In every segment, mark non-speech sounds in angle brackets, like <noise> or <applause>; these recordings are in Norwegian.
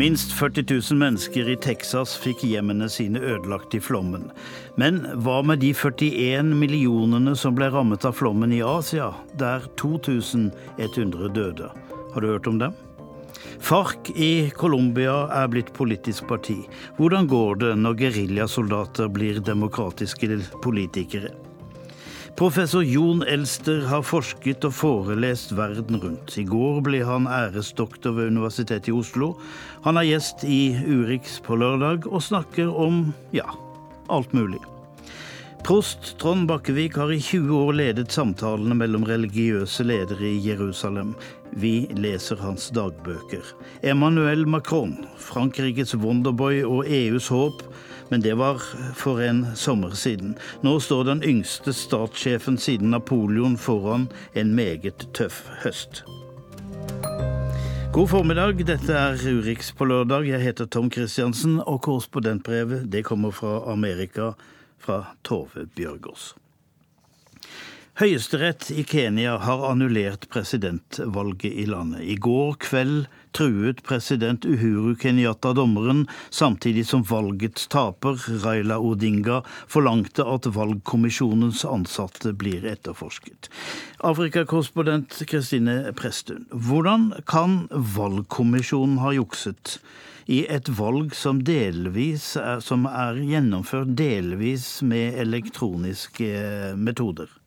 Minst 40 000 mennesker i Texas fikk hjemmene sine ødelagt i flommen. Men hva med de 41 millionene som ble rammet av flommen i Asia, der 2100 døde? Har du hørt om dem? FARC i Colombia er blitt politisk parti. Hvordan går det når geriljasoldater blir demokratiske politikere? Professor Jon Elster har forsket og forelest verden rundt. I går ble han æresdoktor ved Universitetet i Oslo. Han er gjest i Urix på lørdag og snakker om ja, alt mulig. Prost Trond Bakkevik har i 20 år ledet samtalene mellom religiøse ledere i Jerusalem. Vi leser hans dagbøker. Emmanuel Macron, Frankrikes Wonderboy og EUs håp, men det var for en sommer siden. Nå står den yngste statssjefen siden Napoleon foran en meget tøff høst. God formiddag, dette er Urix på lørdag. Jeg heter Tom Christiansen, og korrespondentbrevet det kommer fra Amerika, fra Tove Bjørgaas. Høyesterett i Kenya har annullert presidentvalget i landet. I går kveld truet president Uhuru Kenyatta dommeren, samtidig som valgets taper, Raila Odinga, forlangte at valgkommisjonens ansatte blir etterforsket. Afrikakorrespondent Kristine Prestun, hvordan kan valgkommisjonen ha jukset? i et valg som delvis er, som er gjennomført delvis med elektroniske metoder?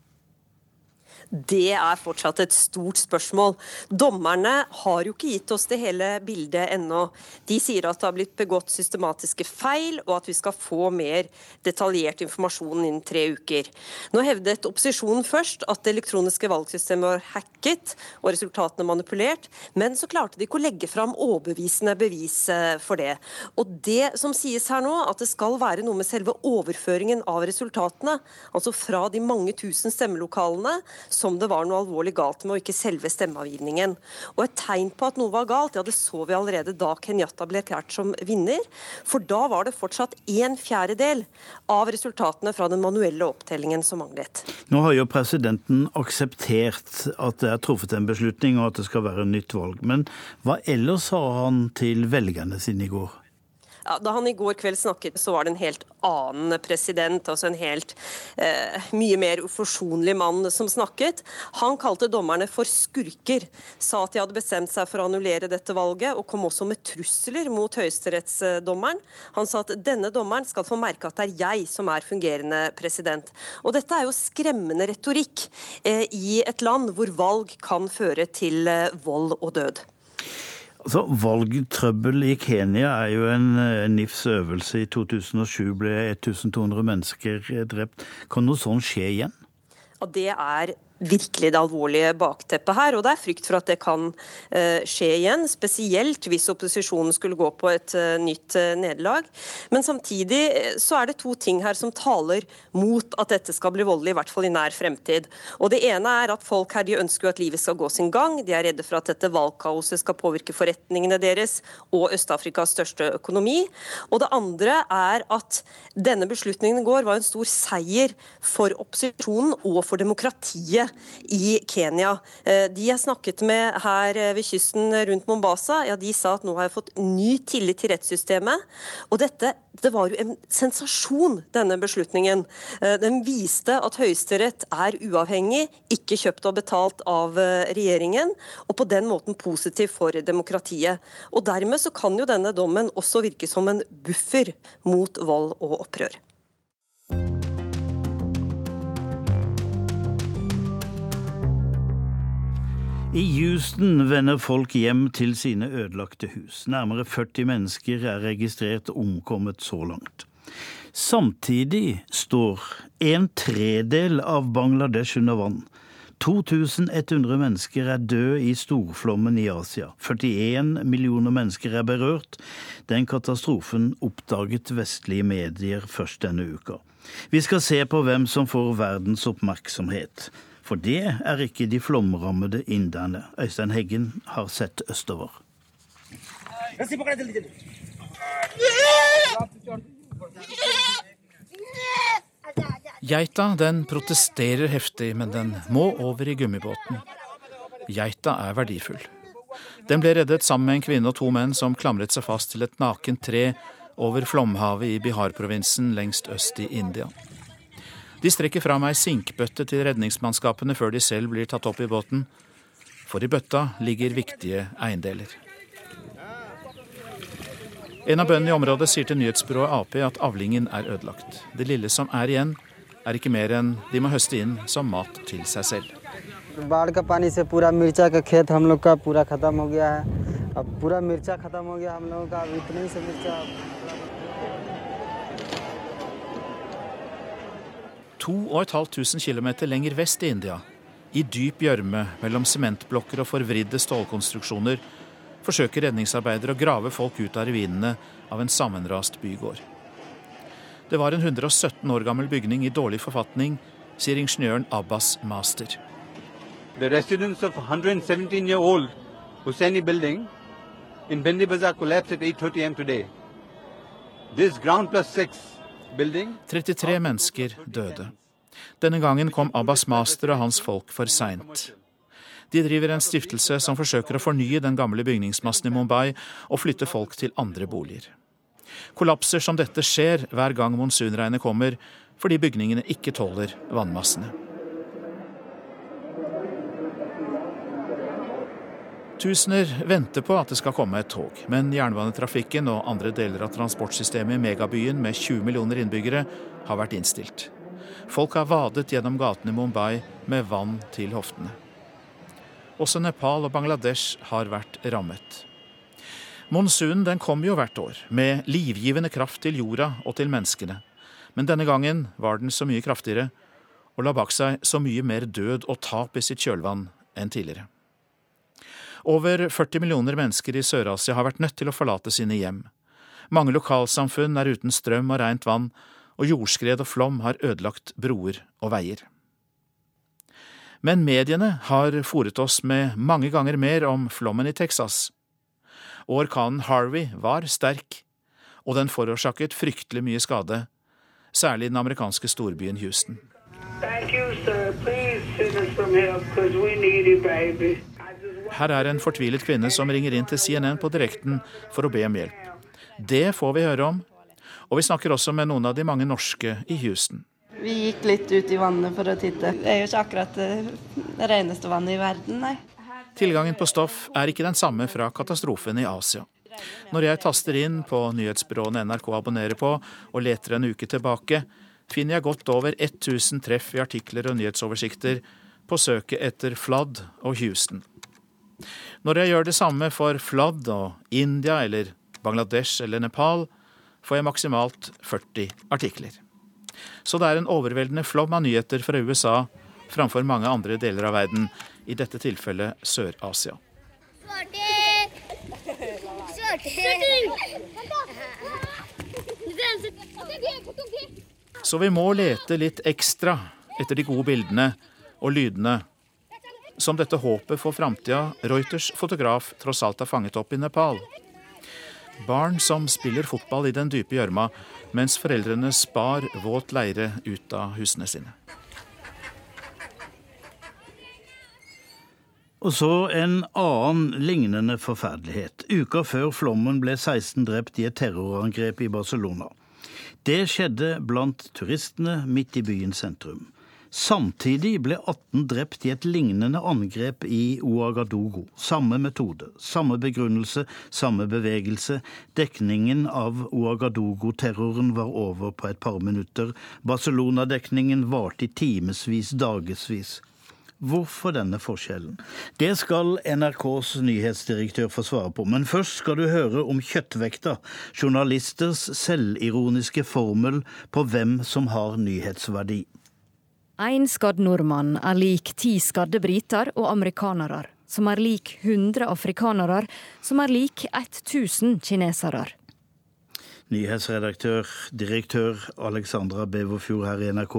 Det er fortsatt et stort spørsmål. Dommerne har jo ikke gitt oss det hele bildet ennå. De sier at det har blitt begått systematiske feil, og at vi skal få mer detaljert informasjon innen tre uker. Nå hevdet opposisjonen først at det elektroniske valgsystemet var hacket og resultatene manipulert, men så klarte de ikke å legge fram overbevisende bevis eh, for det. Og det som sies her nå, at det skal være noe med selve overføringen av resultatene, altså fra de mange tusen stemmelokalene, som det var noe alvorlig galt med, og ikke selve stemmeavgivningen. Og Et tegn på at noe var galt, ja det så vi allerede da Kenyatta ble erklært som vinner. For da var det fortsatt en fjerdedel av resultatene fra den manuelle opptellingen som manglet. Nå har jo presidenten akseptert at det er truffet en beslutning og at det skal være nytt valg. Men hva ellers sa han til velgerne sine i går? Da han i går kveld snakket, så var det en helt annen president, altså en helt eh, mye mer uforsonlig mann som snakket. Han kalte dommerne for skurker, sa at de hadde bestemt seg for å annullere dette valget, og kom også med trusler mot høyesterettsdommeren. Han sa at denne dommeren skal få merke at det er jeg som er fungerende president. Og dette er jo skremmende retorikk eh, i et land hvor valg kan føre til eh, vold og død. Altså, Valgtrøbbel i Kenya er jo en, en NIFs øvelse. I 2007 ble 1200 mennesker drept. Kan noe sånt skje igjen? Ja, det er virkelig det alvorlige bakteppet her. Og det er frykt for at det kan uh, skje igjen, spesielt hvis opposisjonen skulle gå på et uh, nytt uh, nederlag. Men samtidig så er det to ting her som taler mot at dette skal bli voldelig, i hvert fall i nær fremtid. Og Det ene er at folk her de ønsker at livet skal gå sin gang. De er redde for at dette valgkaoset skal påvirke forretningene deres og Øst-Afrikas største økonomi. Og det andre er at denne beslutningen i går var en stor seier for opposisjonen og for demokratiet i Kenya. Eh, de jeg snakket med her eh, ved kysten rundt Mombasa, ja, de sa at nå har jeg fått ny tillit til rettssystemet. Og dette det var jo en sensasjon, denne beslutningen. Eh, den viste at Høyesterett er uavhengig, ikke kjøpt og betalt av regjeringen, og på den måten positiv for demokratiet. Og Dermed så kan jo denne dommen også virke som en buffer mot vold og opprør. I Houston vender folk hjem til sine ødelagte hus. Nærmere 40 mennesker er registrert omkommet så langt. Samtidig står en tredel av Bangladesh under vann. 2100 mennesker er døde i storflommen i Asia. 41 millioner mennesker er berørt. Den katastrofen oppdaget vestlige medier først denne uka. Vi skal se på hvem som får verdens oppmerksomhet. For det er ikke de flomrammede inderne. Øystein Heggen har sett østover. Geita den protesterer heftig, men den må over i gummibåten. Geita er verdifull. Den ble reddet sammen med en kvinne og to menn som klamret seg fast til et nakent tre over flomhavet i Bihar-provinsen lengst øst i India. De strekker fra meg sinkbøtte til redningsmannskapene før de selv blir tatt opp i båten, for i bøtta ligger viktige eiendeler. En av bøndene i området sier til nyhetsbyrået Ap at avlingen er ødelagt. Det lille som er igjen, er ikke mer enn de må høste inn som mat til seg selv. बाढ़ 2500 km lenger vest i India, i dyp gjørme mellom sementblokker og forvridde stålkonstruksjoner, forsøker redningsarbeidere å grave folk ut av ruinene av en sammenrast bygård. Det var en 117 år gammel bygning i dårlig forfatning, sier ingeniøren Abbas Master. The residents 117-year-old Husseini building in Bendi Bazaar collapsed at 8:30 am today. This ground plus six 33 mennesker døde. Denne gangen kom Abbas Master og hans folk for seint. De driver en stiftelse som forsøker å fornye den gamle bygningsmassen i Mumbai og flytte folk til andre boliger. Kollapser som dette skjer hver gang monsunregnet kommer, fordi bygningene ikke tåler vannmassene. Tusener venter på at det skal komme et tog, men jernbanetrafikken og andre deler av transportsystemet i megabyen med 20 millioner innbyggere har vært innstilt. Folk har vadet gjennom gatene i Mumbai med vann til hoftene. Også Nepal og Bangladesh har vært rammet. Monsunen den kommer jo hvert år, med livgivende kraft til jorda og til menneskene. Men denne gangen var den så mye kraftigere og la bak seg så mye mer død og tap i sitt kjølvann enn tidligere. Over 40 millioner mennesker i Sør-Asia har vært nødt til å forlate sine hjem. Mange lokalsamfunn er uten strøm og rent vann, og jordskred og flom har ødelagt broer og veier. Men mediene har fòret oss med mange ganger mer om flommen i Texas. Orkanen Harvey var sterk, og den forårsaket fryktelig mye skade, særlig i den amerikanske storbyen Houston. Her er en fortvilet kvinne som ringer inn til CNN på direkten for å be om hjelp. Det får vi høre om, og vi snakker også med noen av de mange norske i Houston. Vi gikk litt ut i vannet for å titte. Det er jo ikke akkurat det reneste vannet i verden, nei. Tilgangen på stoff er ikke den samme fra katastrofen i Asia. Når jeg taster inn på nyhetsbyråene NRK abonnerer på og leter en uke tilbake, finner jeg godt over 1000 treff i artikler og nyhetsoversikter på søket etter Flood og Houston. Når jeg gjør det samme for Flood og India eller Bangladesh eller Nepal, får jeg maksimalt 40 artikler. Så det er en overveldende flom av nyheter fra USA framfor mange andre deler av verden, i dette tilfellet Sør-Asia. Så vi må lete litt ekstra etter de gode bildene og lydene som dette håpet for framtida Reuters fotograf tross alt har fanget opp i Nepal. Barn som spiller fotball i den dype gjørma, mens foreldrene spar våt leire ut av husene sine. Og så en annen lignende forferdelighet. Uka før flommen ble 16 drept i et terrorangrep i Barcelona. Det skjedde blant turistene midt i byens sentrum. Samtidig ble 18 drept i et lignende angrep i Ouagadougou. Samme metode, samme begrunnelse, samme bevegelse. Dekningen av Ouagadougou-terroren var over på et par minutter. Barcelona-dekningen varte i timevis, dagevis. Hvorfor denne forskjellen? Det skal NRKs nyhetsdirektør få svare på, men først skal du høre om kjøttvekta, journalisters selvironiske formel på hvem som har nyhetsverdi. Én skadd nordmann er lik ti skadde briter og amerikanere, som er lik 100 afrikanere, som er lik 1000 kinesere. Nyhetsredaktør, direktør Alexandra Beverfjord her i NRK.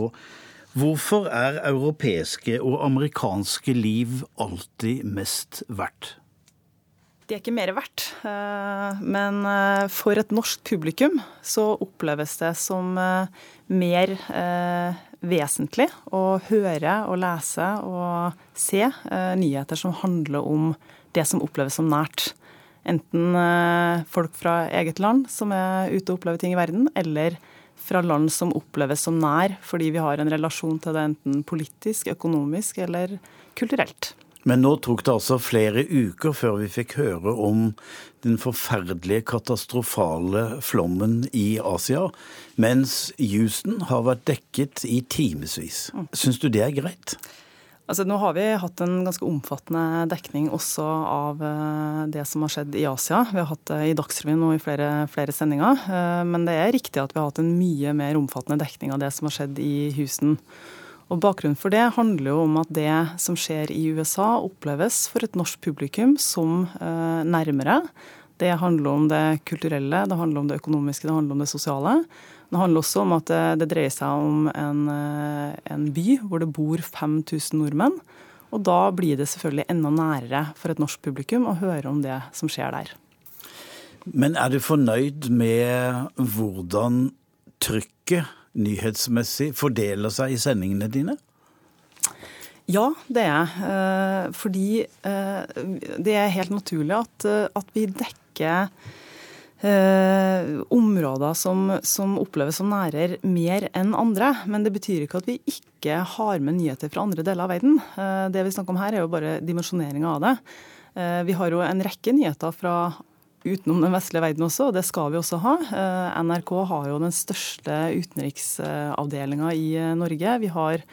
Hvorfor er europeiske og amerikanske liv alltid mest verdt? De er ikke mer verdt. Eh, men eh, for et norsk publikum så oppleves det som eh, mer vesentlig å høre og lese og se nyheter som handler om det som oppleves som nært. Enten folk fra eget land som er ute og opplever ting i verden, eller fra land som oppleves som nær fordi vi har en relasjon til det enten politisk, økonomisk eller kulturelt. Men nå tok det altså flere uker før vi fikk høre om den forferdelige, katastrofale flommen i Asia, mens Houston har vært dekket i timevis. Syns du det er greit? Altså, nå har vi hatt en ganske omfattende dekning også av eh, det som har skjedd i Asia. Vi har hatt det i Dagsrevyen og i flere, flere, sendinger. Eh, men det er riktig at vi har hatt en mye mer omfattende dekning av det som har skjedd i Houston. Og Bakgrunnen for det handler jo om at det som skjer i USA, oppleves for et norsk publikum som eh, nærmere. Det handler om det kulturelle, det handler om det økonomiske, det handler om det sosiale. Det handler også om at det, det dreier seg om en, eh, en, by hvor det bor 5000 nordmenn. Og da blir det selvfølgelig enda nærere for et norsk publikum å høre om det som skjer der. Men er du fornøyd med hvordan trykket nyhetsmessig fordeler seg i sendingene dine? Ja, det er jeg. Eh, fordi eh, det er helt naturlig at, at vi dekker eh, områder som, som, oppleves som nærer mer enn andre. Men det betyr ikke at vi ikke har med nyheter fra andre deler av verden. Eh, det vi snakker om her er jo bare dimensjoneringa av det. Eh, vi har jo en rekke nyheter fra utenom den vestlige verden også, og det skal vi også ha. Eh, NRK har jo den største utenriksavdelinga i eh, Norge. Vi har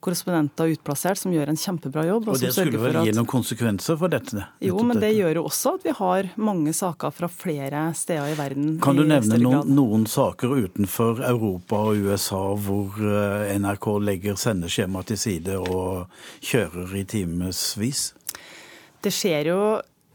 korrespondenter utplassert som gjør en kjempebra jobb. Og, og det skulle vel gi noen konsekvenser for dette? Jo, men det gjør jo også at vi har mange saker fra flere steder i verden. Kan du nevne noen, noen, saker utenfor Europa og USA hvor eh, NRK legger sendeskjemaet til side og kjører i timevis? Det skjer jo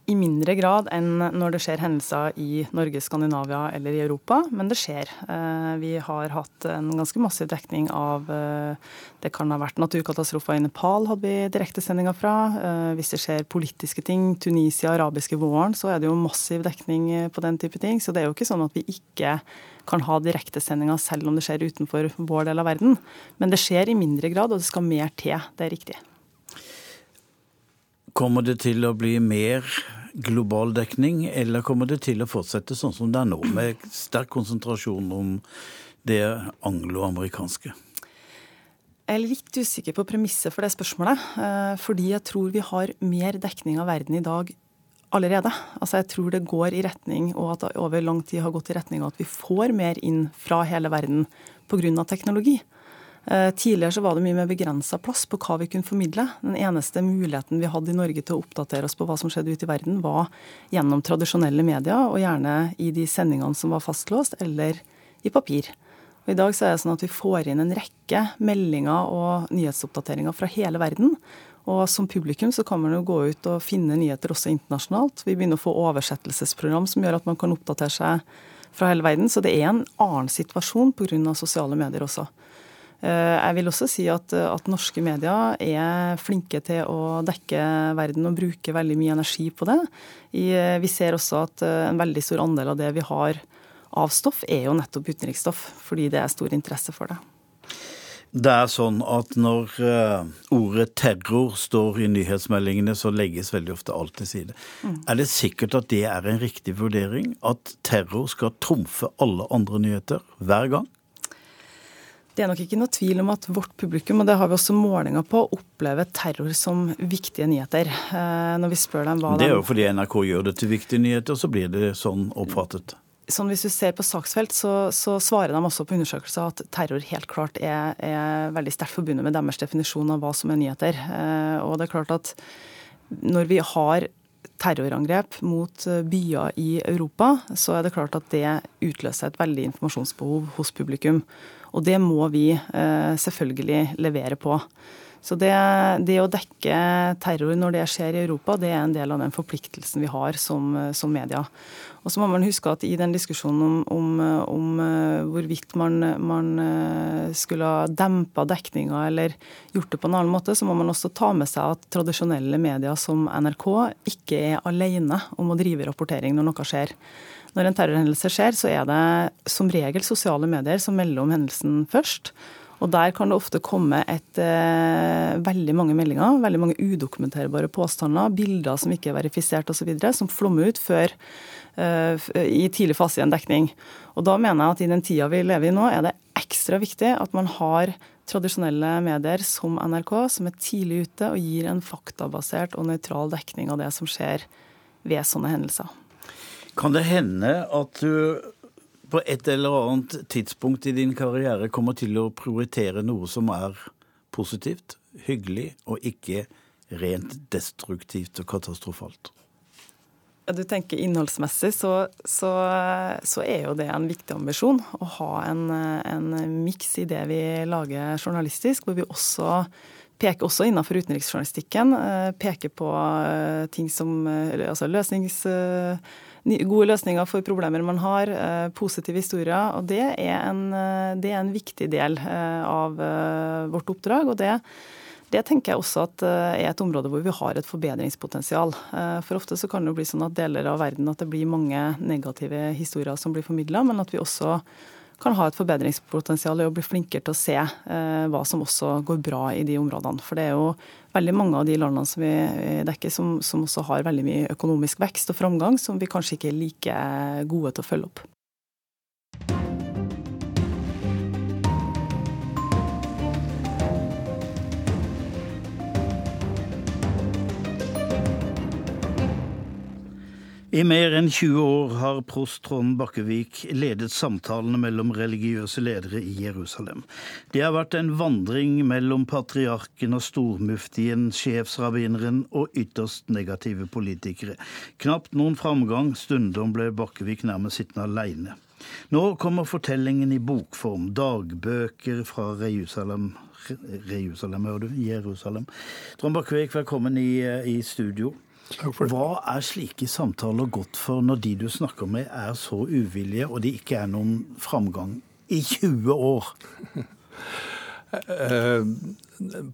i mindre grad enn når det skjer hendelser i Norge, Skandinavia eller i Europa, men det skjer. Eh, vi har hatt en ganske massiv dekning av eh, Det kan ha vært naturkatastrofer i Nepal, hadde vi direktesendinger fra. Eh, hvis det skjer politiske ting, Tunisia, arabiske våren, så er det jo massiv dekning på den type ting. Så det er jo ikke sånn at vi ikke kan ha direktesendinger selv om det skjer utenfor vår del av verden. Men det skjer i mindre grad, og det skal mer til. Det er riktig. Kommer det til å bli mer global dekning, eller kommer det til å fortsette sånn som det er nå, med sterk konsentrasjon om det angloamerikanske? Jeg er litt usikker på premisset for det spørsmålet. Eh, fordi jeg tror vi har mer dekning av verden i dag allerede. Altså Jeg tror det går i retning, og at det over lang tid har gått i retning av at vi får mer inn fra hele verden pga. teknologi. Eh, tidligere så var det mye mer begrensa plass på hva vi kunne formidle. Den eneste muligheten vi hadde i Norge til å oppdatere oss på hva som skjedde ute i verden, var gjennom tradisjonelle medier, og gjerne i de sendingene som var fastlåst, eller i papir. Og I dag så er det sånn at vi får inn en rekke meldinger og nyhetsoppdateringer fra hele verden. Og som publikum så kan man jo gå ut og finne nyheter også internasjonalt. Vi begynner å få oversettelsesprogram som gjør at man kan oppdatere seg fra hele verden. Så det er en annen situasjon pga. sosiale medier også. Eh, jeg vil også si at, at, norske medier er flinke til å dekke verden og bruke veldig mye energi på det. I, vi ser også at eh, en veldig stor andel av det vi har av stoff, er jo nettopp utenriksstoff, fordi det er stor interesse for det. Det er sånn at når ordet terror står i nyhetsmeldingene, så legges veldig ofte alt til side. Mm. Er det sikkert at det er en riktig vurdering? At terror skal trumfe alle andre nyheter hver gang? Det er nok ikke noe tvil om at vårt publikum, og det har vi også målinger på, opplever terror som viktige nyheter. Eh, når vi spør dem hva Det er jo fordi NRK gjør det til viktige nyheter, så blir det sånn oppfattet. Sånn Hvis du ser på saksfelt, så, så svarer de også på undersøkelser at terror helt klart er, er veldig sterkt forbundet med deres definisjon av hva som er nyheter. Eh, og det er klart at når vi har terrorangrep mot eh, byer i Europa, så er det klart at det utløser et veldig informasjonsbehov hos publikum. Og det må vi eh, selvfølgelig levere på. Så det, det, å dekke terror når det skjer i Europa, det er en del av den forpliktelsen vi har som, som media. Og så må man huske at i den diskusjonen om, om, om eh, hvorvidt man, man, eh, skulle ha dempa dekninga eller gjort det på en annen måte, så må man også ta med seg at tradisjonelle medier som NRK ikke er alene om å drive rapportering når noe skjer. Når en terrorhendelse skjer, så er det som regel sosiale medier som melder om hendelsen først. Og Der kan det ofte komme et, eh, veldig mange meldinger, veldig mange udokumenterbare påstander, bilder som ikke er verifisert osv., som flommer ut før, eh, i tidlig fase i en dekning. Og Da mener jeg at i den tida vi lever i nå, er det ekstra viktig at man har tradisjonelle medier som NRK, som er tidlig ute og gir en faktabasert og nøytral dekning av det som skjer ved sånne hendelser. Kan det hende at du på et eller annet tidspunkt i din karriere kommer til å prioritere noe som er positivt, hyggelig, og ikke rent destruktivt og katastrofalt? Ja, du tenker Innholdsmessig så, så, så, er jo det en viktig ambisjon. Å ha en, en miks i det vi lager journalistisk, hvor vi også peker også innenfor utenriksjournalistikken eh, peker på eh, ting som eh, altså løsnings gode løsninger for problemer man har, eh, positive historier. og Det er en, eh, det er en viktig del eh, av vårt oppdrag. og det det tenker jeg også at er et område hvor vi har et forbedringspotensial. For ofte så kan det jo bli sånn at deler av verden at det blir mange negative historier som blir formidla, men at vi også kan ha et forbedringspotensial i å bli flinkere til å se eh, hva som også går bra i de områdene. For det er jo veldig mange av de landene som vi dekker som, som også har veldig mye økonomisk vekst og framgang, som vi kanskje ikke er like gode til å følge opp. I mer enn 20 år har prost Trond Bakkevik ledet samtalene mellom religiøse ledere i Jerusalem. Det har vært en vandring mellom patriarken og stormuftien, sjefsrabbineren og ytterst negative politikere. Knapt noen framgang, stundom ble Bakkevik nærmest sittende alene. Nå kommer fortellingen i bokform, dagbøker fra Jerusalem. Jerusalem, hører du? Jerusalem. Trond Bakkevik, velkommen i, i studio. Hva er slike samtaler godt for når de du snakker med er så uvillige, og det ikke er noen framgang i 20 år? Eh,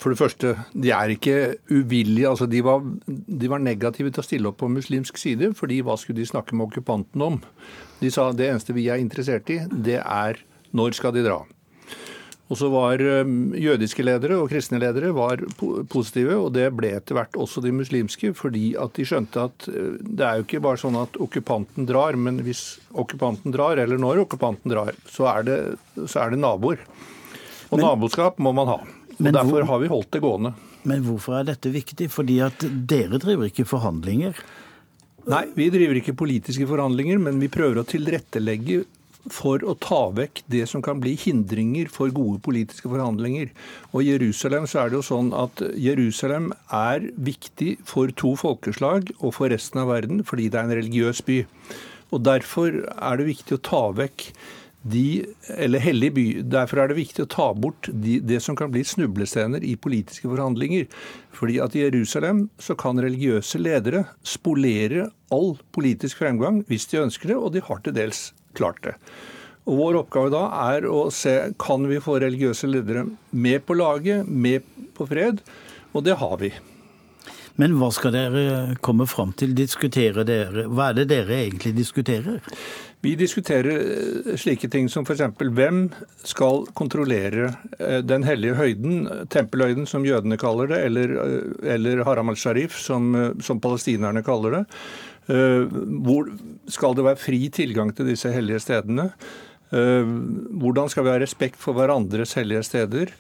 for det første, de er ikke uvillige. altså de var, de var, negative til å stille opp på muslimsk side, fordi hva skulle de snakke med okkupanten om? De sa det eneste vi er interessert i, det er når skal de dra. Og så var um, jødiske ledere og kristne ledere var positive, og det ble etter hvert også de muslimske, fordi at de skjønte at uh, det er jo ikke bare sånn at okkupanten drar, men hvis okkupanten drar, eller når okkupanten drar, så er det, så er det naboer. Og men, naboskap må man ha. Og Derfor hvor, har vi holdt det gående. Men hvorfor er dette viktig? Fordi at dere driver ikke forhandlinger? Nei, vi driver ikke politiske forhandlinger, men vi prøver å tilrettelegge for å ta vekk det som kan bli hindringer for gode politiske forhandlinger. Og I Jerusalem så er det jo sånn at Jerusalem er viktig for to folkeslag og for resten av verden fordi det er en religiøs by. Og Derfor er det viktig å ta vekk de, eller hellig by. Derfor er det viktig å ta bort de, det som kan bli snublestener i politiske forhandlinger. Fordi at i Jerusalem så kan religiøse ledere spolere all politisk fremgang hvis de ønsker det, og de har til dels klart det. Og Vår oppgave da er å se kan vi få religiøse ledere med på laget, med på fred, og det har vi. Men hva skal dere komme fram til? Diskutere dere? Hva er det dere egentlig diskuterer? Vi diskuterer eh, slike ting som f.eks. hvem skal kontrollere eh, den hellige høyden, tempelhøyden som jødene kaller det, eller, eh, eller Haram al-Sharif som, som palestinerne kaller det. Eh, hvor skal det være fri tilgang til disse hellige stedene? Eh, hvordan skal vi ha respekt for hverandres hellige steder?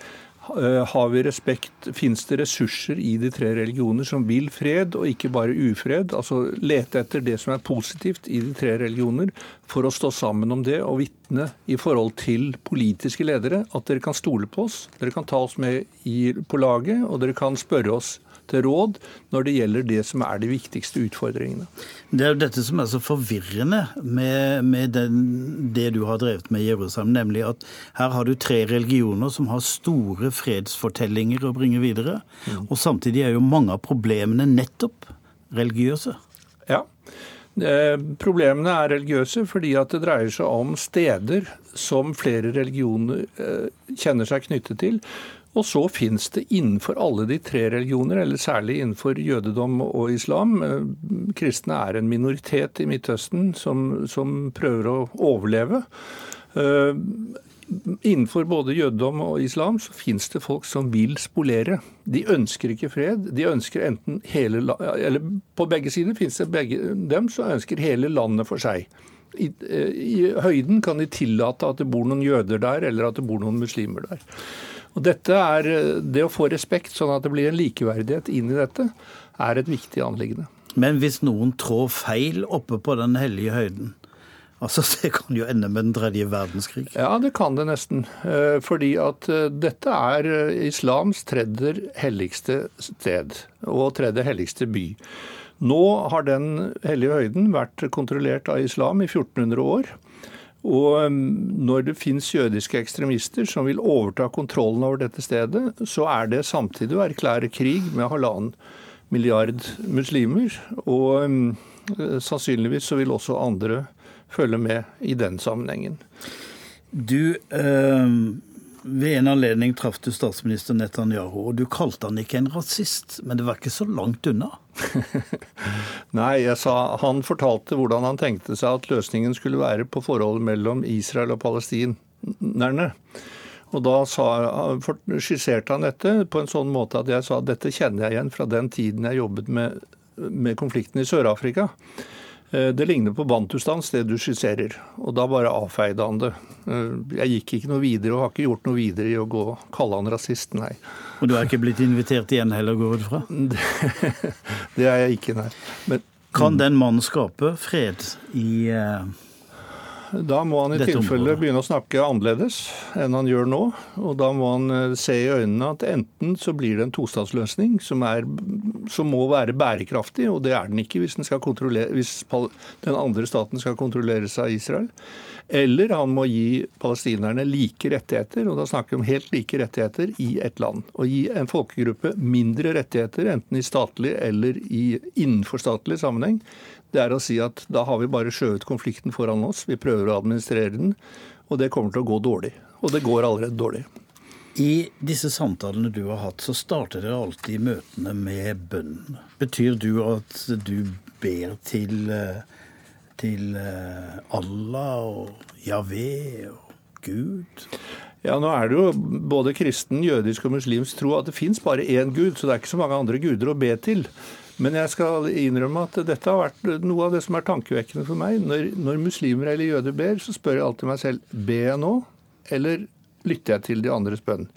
Eh, har vi respekt, Fins det ressurser i de tre religioner som vil fred, og ikke bare ufred? Altså lete etter det som er positivt i de tre religioner, for å stå sammen om det og vitne i forhold til politiske ledere at dere kan stole på oss, dere kan ta oss med på laget, og dere kan spørre oss til råd når det gjelder det som er de viktigste utfordringene. Det er jo dette som er så forvirrende med, med den, det du har drevet med i Jerusalem, nemlig at her har du tre religioner som har store fredsfortellinger å bringe videre. Mm. Og samtidig er jo mange av problemene nettopp religiøse. Ja. Eh, problemene er religiøse fordi at det dreier seg om steder som flere religioner eh, kjenner seg knyttet til. Og så finnes det innenfor alle de tre religioner, eller særlig innenfor jødedom og islam eh, Kristne er en minoritet i Midtøsten som, som prøver å overleve. Eh, innenfor både jødedom og islam så fins det folk som vil spolere. De ønsker ikke fred. De ønsker enten hele Eller på begge sider fins det begge dem som ønsker hele landet for seg. I, I, høyden kan de tillate at det bor noen jøder der, eller at det bor noen muslimer der. Og dette er, Det å få respekt, sånn at det blir en likeverdighet inn i dette, er et viktig anliggende. Men hvis noen trår feil oppe på den hellige høyden, Altså, <laughs> Det kan jo ende med den tredje verdenskrig? Ja, det kan det nesten. Eh, fordi at eh, dette er eh, islams tredje helligste sted og tredje helligste by. Nå har den hellige høyden vært kontrollert av islam i 1400 år. Og når det finnes jødiske ekstremister som vil overta kontrollen over dette stedet, så er det samtidig å erklære krig med halvannen milliard muslimer. Og sannsynligvis så vil også andre følge med i den sammenhengen. Du, eh, ved en anledning traff du statsminister Netanyahu, og du kalte han ikke en rasist, men det var ikke så langt unna? <laughs> Nei, jeg sa han fortalte hvordan han tenkte seg at løsningen skulle være på forholdet mellom Israel og palestinerne. Og da sa, skisserte han dette på en sånn måte at jeg sa dette kjenner jeg igjen fra den tiden jeg jobbet med, med konflikten i Sør-Afrika. Eh, det ligner på Bantustans, det du skisserer. Og da bare avfeide han det. Eh, jeg gikk ikke noe videre og har ikke gjort noe videre i å gå kalle han rasist, nei. Og du er ikke blitt invitert igjen heller, går ut fra? <laughs> Det, det er jeg ikke, nei. Men, kan den mannen skape fred i uh da må han i tilfelle begynne å snakke annerledes enn han gjør nå. Og da må han eh, se i øynene at enten så blir det en tostatsløsning som, som må være bærekraftig, og det er den ikke hvis den, hvis den andre staten skal kontrolleres av Israel. Eller han må gi palestinerne like rettigheter, og da snakker vi om helt like rettigheter i et land. Og gi en folkegruppe mindre rettigheter, enten i statlig eller i innenfor statlig sammenheng, det er å si at da har vi bare skjøvet konflikten foran oss. Vi prøver å administrere den, og det kommer til å gå dårlig. Og det går allerede dårlig. I disse samtalene du har hatt, så starter dere alltid møtene med bønn. Betyr du at du ber til, eh, til eh, Allah og Javé og Gud? Ja, nå er det jo både kristen, jødisk og muslimsk tro at det fins bare én gud, så det er ikke så mange andre guder å be til. Men jeg skal innrømme at dette har vært noe av det som er tankevekkende for meg. Når, når muslimer eller jøder ber, så spør jeg alltid meg selv ber jeg nå, eller lytter jeg til de andres bønn?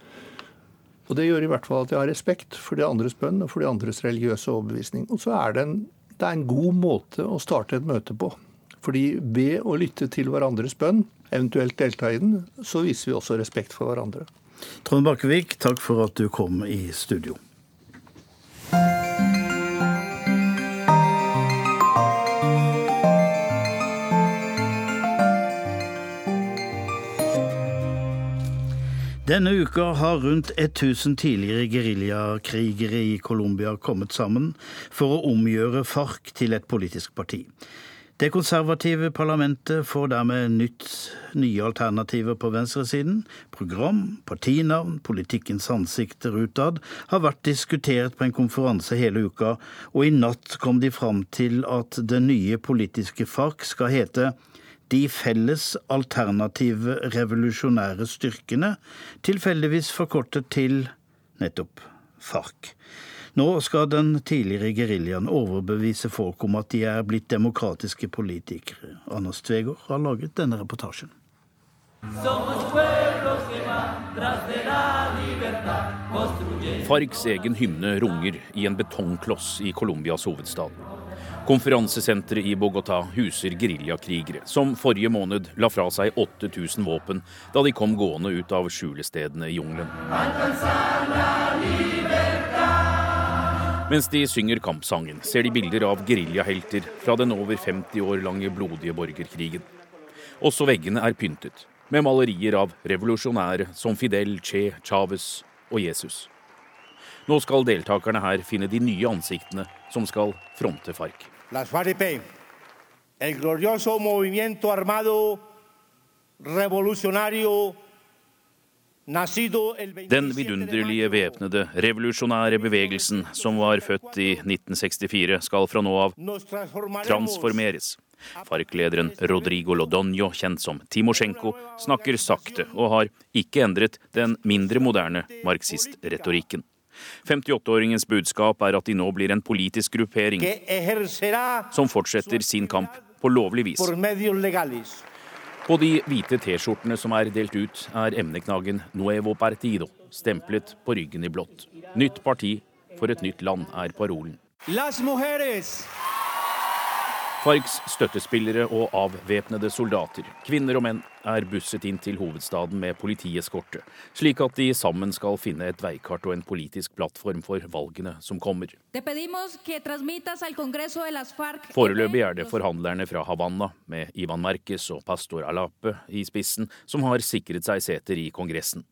Og Det gjør i hvert fall at jeg har respekt for de andres bønn og for de andres religiøse overbevisning. Og så er det en, det er en god måte å starte et møte på. Fordi ved å lytte til hverandres bønn, eventuelt delta i den, så viser vi også respekt for hverandre. Trond Bakkevik, takk for at du kom i studio. Denne uka har rundt 1000 tidligere geriljakrigere i Colombia kommet sammen for å omgjøre FARC til et politisk parti. Det konservative parlamentet får dermed nytt, nye alternativer på venstresiden. Program, partinavn, politikkens ansikter utad har vært diskutert på en konferanse hele uka, og i natt kom de fram til at det nye politiske FARC skal hete de felles alternative revolusjonære styrkene, tilfeldigvis forkortet til nettopp FARC. Nå skal den tidligere geriljaen overbevise folk om at de er blitt demokratiske politikere. Anders Tvegård har laget denne reportasjen. FARCs egen hymne runger i en betongkloss i Colombias hovedstad. Konferansesenteret i Bogotá huser geriljakrigere som forrige måned la fra seg 8000 våpen da de kom gående ut av skjulestedene i jungelen. Mens de synger kampsangen, ser de bilder av geriljahelter fra den over 50 år lange blodige borgerkrigen. Også veggene er pyntet, med malerier av revolusjonære som Fidel, Che, Chávez og Jesus. Nå skal deltakerne her finne de nye ansiktene som skal fronte FARC las FARC, el glorioso movimiento armado revolucionario Den vidunderlige væpnede revolusjonære bevegelsen som var født i 1964, skal fra nå av transformeres. FARC-lederen Rodrigo Lodonio, kjent som Timosjenko, snakker sakte og har ikke endret den mindre moderne marxist-retorikken. 58-åringens budskap er at de nå blir en politisk gruppering som fortsetter sin kamp på lovlig vis. På de hvite T-skjortene som er delt ut, er emneknaggen 'Nuevo Partido' stemplet på ryggen i blått. Nytt parti for et nytt land er parolen. Las mujeres. FARCs støttespillere og avvæpnede soldater, kvinner og menn, er busset inn til hovedstaden med politieskorte, slik at de sammen skal finne et veikart og en politisk plattform for valgene som kommer. Foreløpig er det forhandlerne fra Havanna, med Ivan Merques og pastor Alape i spissen, som har sikret seg seter i Kongressen.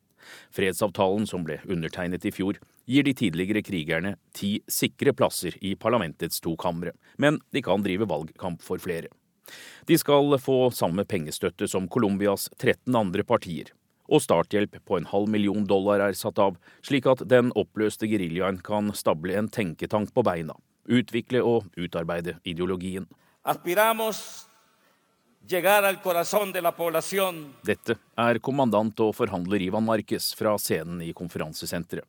Fredsavtalen som ble undertegnet i fjor, gir de tidligere krigerne ti sikre plasser i parlamentets to kamre, men de kan drive valgkamp for flere. De skal få samme pengestøtte som Colombias 13 andre partier, og starthjelp på en halv million dollar er satt av, slik at den oppløste geriljaen kan stable en tenketank på beina, utvikle og utarbeide ideologien. Aspiramos dette er kommandant og forhandler Ivan Marquez fra scenen i konferansesenteret.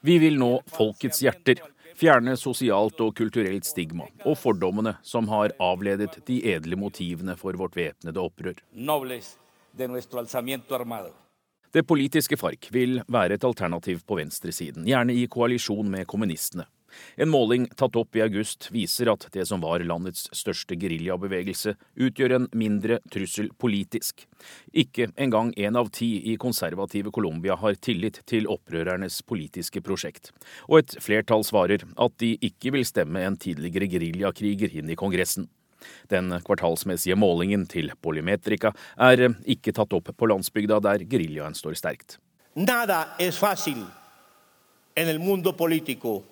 Vi vil nå folkets hjerter, fjerne sosialt og kulturelt stigma og fordommene som har avledet de edle motivene for vårt væpnede opprør. Nobles de nuestro alzamiento armado. Det politiske FARC vil være et alternativ på venstresiden, gjerne i koalisjon med kommunistene. En måling tatt opp i august viser at det som var landets største geriljabevegelse, utgjør en mindre trussel politisk. Ikke engang én av ti i konservative Colombia har tillit til opprørernes politiske prosjekt. Og et flertall svarer at de ikke vil stemme en tidligere geriljakriger inn i Kongressen. Den kvartalsmessige målingen til Polymetrica er ikke tatt opp på landsbygda, der geriljaen står sterkt. Nada es fácil en el mundo político,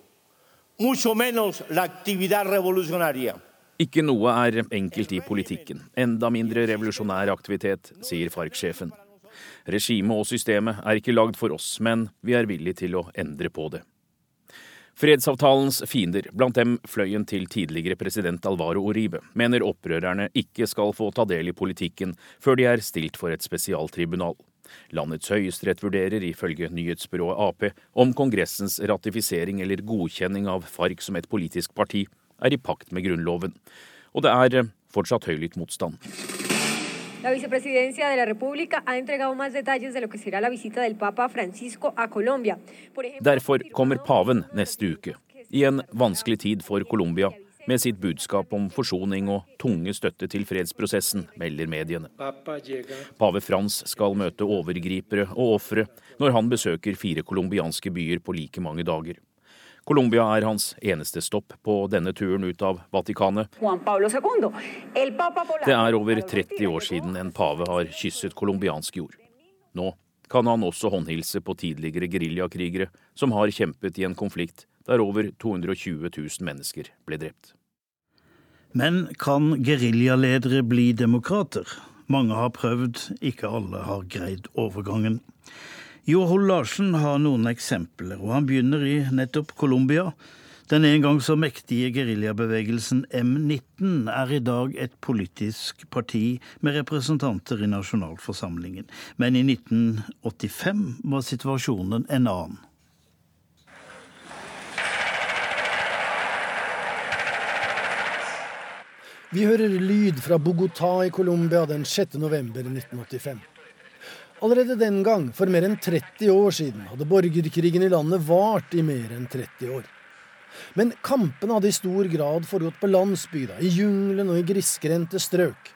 mucho menos la actividad revolucionaria. Ikke noe er enkelt i politikken, enda mindre revolusjonær aktivitet, sier FARC-sjefen. Regimet og systemet er ikke lagd for oss, men vi er villige til å endre på det. Fredsavtalens fiender, blant dem fløyen til tidligere president Alvaro Uribe, mener opprørerne ikke skal få ta del i politikken før de er stilt for et spesialtribunal. Landets høyesterett vurderer ifølge nyhetsbyrået Ap om Kongressens ratifisering eller godkjenning av FARC som et politisk parti er i pakt med Grunnloven. Og det er fortsatt høylytt motstand. La vicepresidencia de la República ha entregado más detalles de lo que será la visita del Papa Francisco a Colombia. Derfor kommer paven neste uke, i en vanskelig tid for Colombia, med sitt budskap om forsoning og tunge støtte til fredsprosessen, melder mediene. Pave Frans skal møte overgripere og ofre når han besøker fire colombianske byer på like mange dager. Colombia er hans eneste stopp på denne turen ut av Vatikanet. Det er over 30 år siden en pave har kysset colombiansk jord. Nå kan han også håndhilse på tidligere geriljakrigere som har kjempet i en konflikt der over 220 000 mennesker ble drept. Men kan geriljaledere bli demokrater? Mange har prøvd, ikke alle har greid overgangen. Jo Hol Larsen har noen eksempler, og han begynner i nettopp Colombia. Den en gang så mektige geriljabevegelsen M19 er i dag et politisk parti med representanter i nasjonalforsamlingen. Men i 1985 var situasjonen en annen. Vi hører lyd fra Bogotá i Colombia den 6. november 1985. Allerede den gang, for mer enn 30 år siden, hadde borgerkrigen i landet vart i mer enn 30 år. Men kampene hadde i stor grad foregått på landsbygda, i jungelen og i grisgrendte strøk.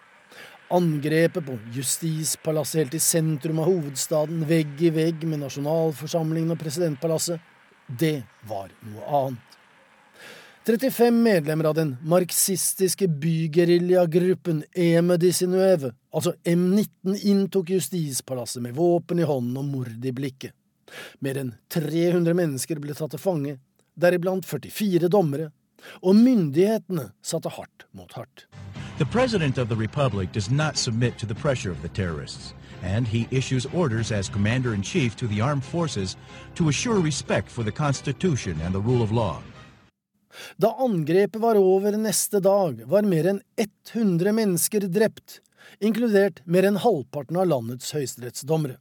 Angrepet på Justispalasset helt i sentrum av hovedstaden, vegg i vegg med nasjonalforsamlingen og presidentpalasset, det var noe annet. 35 medlemmer av den marxistiske bygeriljagruppen Eme Disinueve, altså M19, inntok Justispalasset med våpen i hånden og mord i blikket. Mer enn 300 mennesker ble tatt til fange, deriblant 44 dommere, og myndighetene satte hardt mot hardt. The President of the Republic does not submit to the pressure of the terrorists, and he issues orders as Commander in Chief to the armed forces to assure respect for the Constitution and the rule of law. Da angrepet var over neste dag, var mer enn 100 mennesker drept, inkludert mer enn halvparten av landets høyesterettsdommere.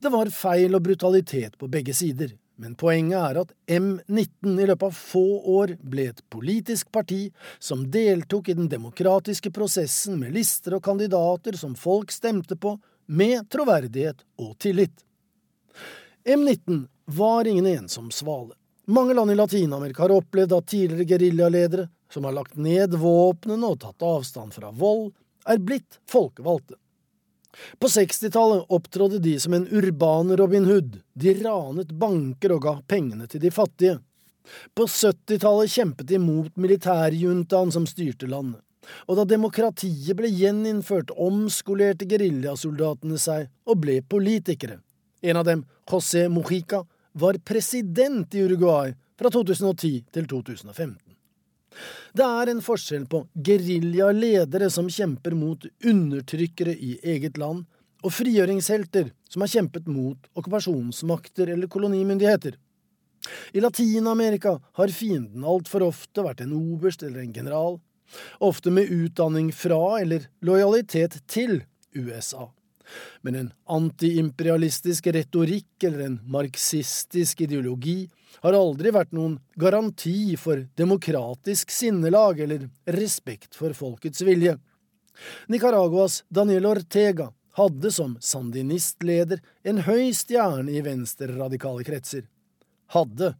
Det var feil og brutalitet på begge sider, men poenget er at M19 i løpet av få år ble et politisk parti som deltok i den demokratiske prosessen med lister og kandidater som folk stemte på, med troverdighet og tillit. M19 var ingen ensom svale. Mange land i Latin-Amerika har opplevd at tidligere geriljaledere, som har lagt ned våpnene og tatt avstand fra vold, er blitt folkevalgte. På 60-tallet opptrådde de som en urban Robin Hood. De ranet banker og ga pengene til de fattige. På 70-tallet kjempet de mot militærjuntaen som styrte landet. Og da demokratiet ble gjeninnført, omskolerte geriljasoldatene seg og ble politikere. En av dem, José Mojica, var president i Uruguay fra 2010 til 2015. Det er en forskjell på geriljaledere som kjemper mot undertrykkere i eget land, og frigjøringshelter som har kjempet mot okkupasjonsmakter eller kolonimyndigheter. I Latin-Amerika har fienden altfor ofte vært en oberst eller en general, ofte med utdanning fra eller lojalitet til USA. Men en antiimperialistisk retorikk eller en marxistisk ideologi har aldri vært noen garanti for demokratisk sinnelag eller respekt for folkets vilje. Nicaraguas Daniel Ortega hadde som sandinistleder en høy stjerne i venstreradikale kretser. Hadde,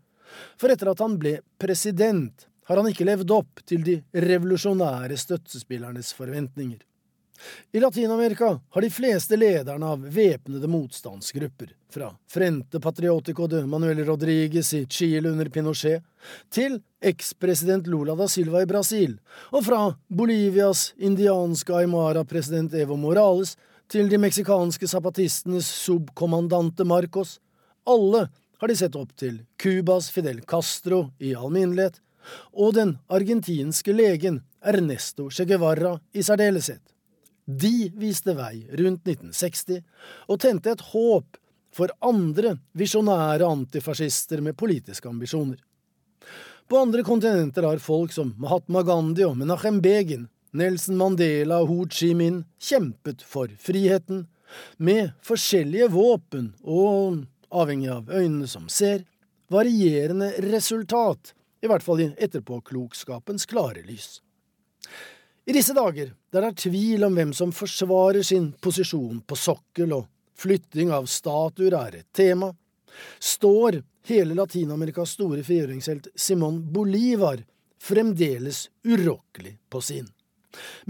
for etter at han ble president, har han ikke levd opp til de revolusjonære støttespillernes forventninger. I Latin-Amerika har de fleste lederne av væpnede motstandsgrupper, fra Frente Patriotico de Manuel Rodriguez i Chile under Pinochet, til ekspresident Lula da Silva i Brasil, og fra Bolivias indianske Aymara-president Evo Morales til de meksikanske zapatistenes subkommandante Marcos. Alle har de sett opp til Cubas Fidel Castro i alminnelighet, og den argentinske legen Ernesto Che Guevara i særdeleshet. De viste vei rundt 1960 og tente et håp for andre visjonære antifascister med politiske ambisjoner. På andre kontinenter har folk som Mahatma Gandhi og Menachem Begin, Nelson Mandela og Ho Chi Minh kjempet for friheten, med forskjellige våpen og, avhengig av øynene som ser, varierende resultat, i hvert fall i etterpåklokskapens klare lys. I disse dager, der det er tvil om hvem som forsvarer sin posisjon på sokkel og flytting av statuer er et tema, står hele Latin-Amerikas store frigjøringshelt Simon Bolivar fremdeles urokkelig på sin.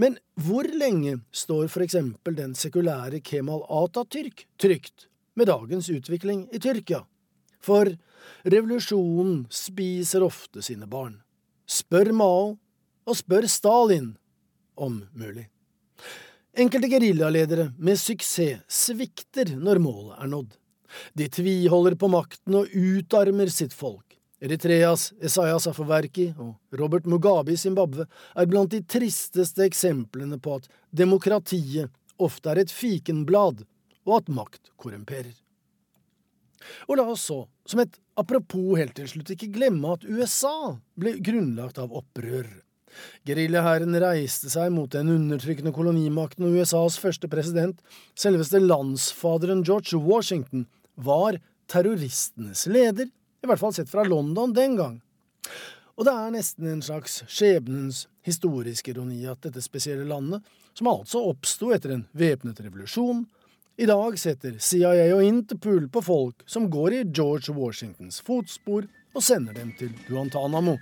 Men hvor lenge står for eksempel den sekulære Kemal Atatürk trygt med dagens utvikling i Tyrkia? For revolusjonen spiser ofte sine barn. Spør Mao, og spør Stalin om mulig. Enkelte geriljaledere med suksess svikter når målet er nådd. De tviholder på makten og utarmer sitt folk. Eritreas Esayas Afaverki og Robert Mugabe i Zimbabwe er blant de tristeste eksemplene på at demokratiet ofte er et fikenblad, og at makt korrumperer. Og la oss så, som et apropos helt til slutt, ikke glemme at USA ble grunnlagt av opprørere. Geriljahæren reiste seg mot den undertrykkende kolonimakten, og USAs første president, selveste landsfaderen George Washington, var terroristenes leder, i hvert fall sett fra London den gang. Og det er nesten en slags skjebnens historiske ironi at dette spesielle landet, som altså oppsto etter en væpnet revolusjon, i dag setter CIA og Interpol på folk som går i George Washingtons fotspor, og sender dem til Guantánamo.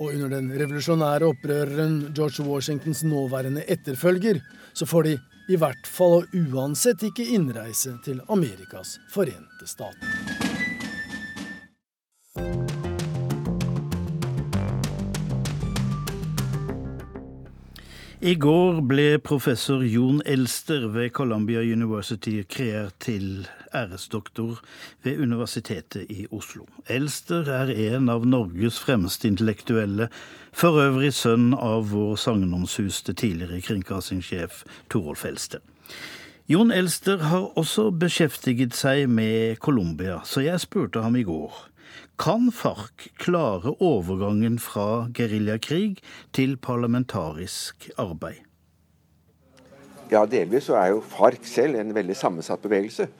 Og under den revolusjonære opprøreren George Washingtons nåværende etterfølger, så får de i hvert fall og uansett ikke innreise til Amerikas forente stater. I går ble professor Jon Elster ved Columbia University kreert til æresdoktor ved Universitetet i Oslo. Elster er en av Norges fremste intellektuelle, for øvrig sønn av vår sagnomsuste tidligere kringkastingssjef Torolf Elster. Jon Elster har også beskjeftiget seg med Colombia, så jeg spurte ham i går. Kan FARC klare overgangen fra geriljakrig til parlamentarisk arbeid? Ja, delvis så er jo FARC selv en veldig sammensatt bevegelse.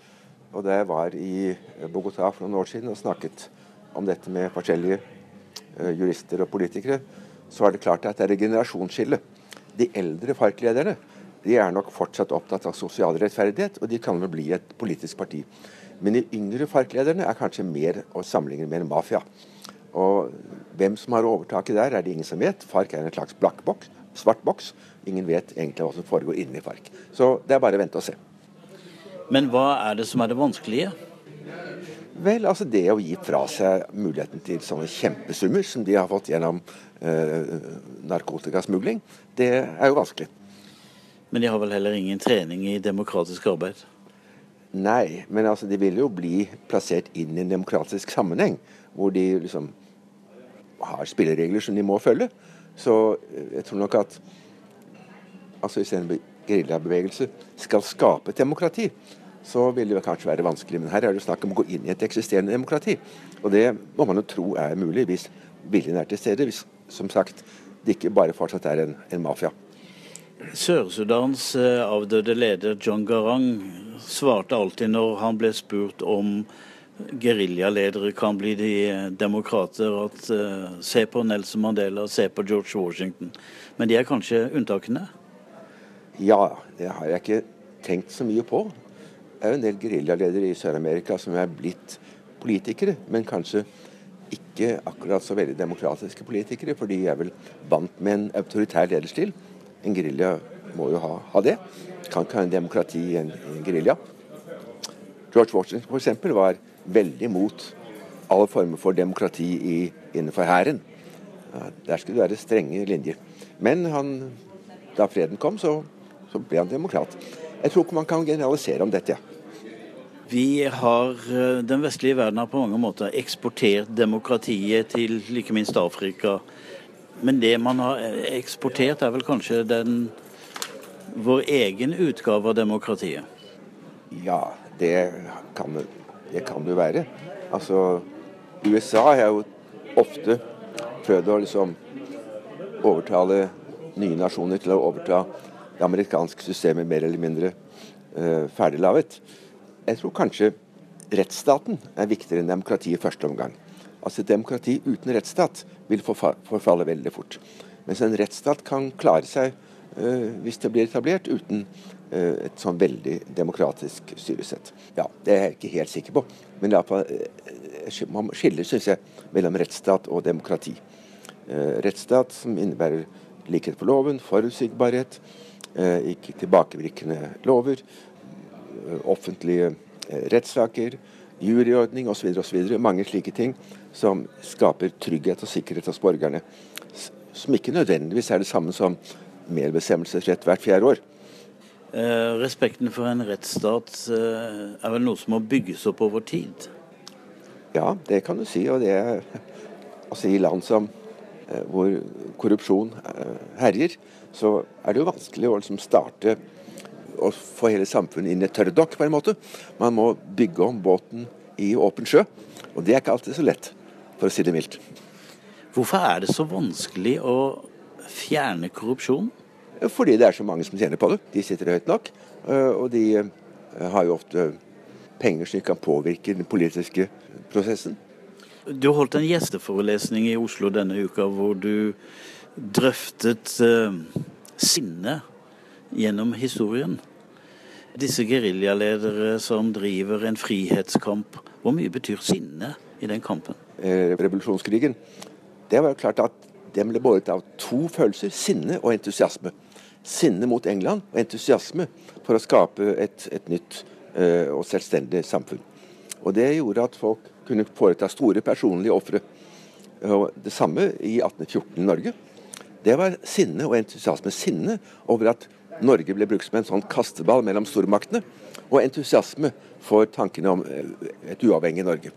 Og da jeg var i Bogotá for noen år siden og snakket om dette med forskjellige uh, jurister og politikere, så er det klart at det er et generasjonsskille. De eldre FARC-lederne de er nok fortsatt opptatt av sosial rettferdighet, og de kan vel bli et politisk parti. Men de yngre FARC-lederne er kanskje mer å sammenligne med en mafia. Og hvem som har overtaket der, er det ingen som vet. FARC er en slags black box, svart boks. Ingen vet egentlig hva som foregår inni FARC. Så det er bare å vente og se. Men hva er det som er det vanskelige? Vel, altså det å gi fra seg muligheten til sånne kjempesummer som de har fått gjennom eh, narkotikasmugling, det er jo vanskelig. Men de har vel heller ingen trening i demokratisk arbeid? Nei, men altså de vil jo bli plassert inn i en demokratisk sammenheng, hvor de liksom har spilleregler som de må følge. Så eh, jeg tror nok at altså hvis en geriljabevegelse skal skape et demokrati, så vil det kanskje være vanskelig. Men her er det snakk om å gå inn i et eksisterende demokrati. Og det må man jo tro er mulig hvis viljen er til stede. Hvis som sagt det ikke bare fortsatt er en, en mafia. Sør-Sudans eh, avdøde leder John Garang svarte alltid når han ble spurt om geriljaledere kan bli de eh, demokrater, at uh, se på Nelson Mandela, se på George Washington. Men de er kanskje unntakene? Ja, det har jeg ikke tenkt så mye på. Det er jo en del geriljaledere i Sør-Amerika som er blitt politikere, men kanskje ikke akkurat så veldig demokratiske politikere, for de er vel vant med en autoritær lederstil. En gerilja må jo ha, ha det. Kan ikke ha en demokrati i en, en gerilja. George Washington f.eks. var veldig mot alle former for demokrati i, innenfor hæren. Der skulle det være strenge linjer. Men han, da freden kom, så, så, ble han demokrat. Jeg tror ikke man kan generalisere om dette. Ja. Vi har, eh, Den vestlige verden har på mange måter eksportert demokratiet til ikke minst Afrika. Men det man har eksportert, er vel kanskje den vår egen utgave av demokratiet? Ja, det kan det kan jo være. Altså, USA har jo ofte prøvd å liksom overtale nye nasjoner til å overta det amerikanske systemet mer eller mindre uh, ferdiglaget. Jeg tror kanskje rettsstaten er viktigere enn demokrati i første omgang. Altså Demokrati uten rettsstat vil forfalle veldig fort. Mens en rettsstat kan klare seg hvis det blir etablert, uten uh, et sånn veldig demokratisk styresett. Ja, Det er jeg ikke helt sikker på. Men det er på, man skiller synes jeg, mellom rettsstat og demokrati. rettsstat som innebærer likhet for loven, forutsigbarhet, ikke tilbakevirkende lover, offentlige rettssaker, juryordning osv. osv. Mange slike ting som skaper trygghet og sikkerhet hos borgerne. Som ikke nødvendigvis er det samme som merbestemmelsesrett hvert fjerde år. Eh, respekten for en rettsstat eh, er vel noe som må bygges opp over tid? Ja, det kan du si. Og det er <laughs> altså i land som eh, hvor korrupsjon eh, herjer, så er det jo vanskelig å liksom starte å få hele samfunnet inn i tørrdokk, på en måte. Man må bygge om båten i åpen sjø. Og det er ikke alltid så lett, for å si det mildt. Hvorfor er det så vanskelig å fjerne korrupsjon? Fordi det er så mange som tjener på det. De sitter høyt nok. Eh, og de eh, har jo ofte penger som kan påvirke den politiske prosessen. Du holdt en gjesteforelesning i Oslo denne uka hvor du drøftet uh, sinne gjennom historien. Disse geriljaledere som driver en frihetskamp, hvor mye betyr sinne i den kampen? Eh, revolusjonskrigen det var jo klart at den ble båret av to følelser, sinne og entusiasme. Sinne mot England og entusiasme for å skape et, et nytt uh, og selvstendig samfunn. Og Det gjorde at folk kunne foreta store personlige ofre. Det samme i 1814 i Norge. det var sinne og entusiasme. Sinne over at Norge ble brukt som en sånn kasteball mellom stormaktene, og entusiasme for tankene om eh, et uavhengig Norge.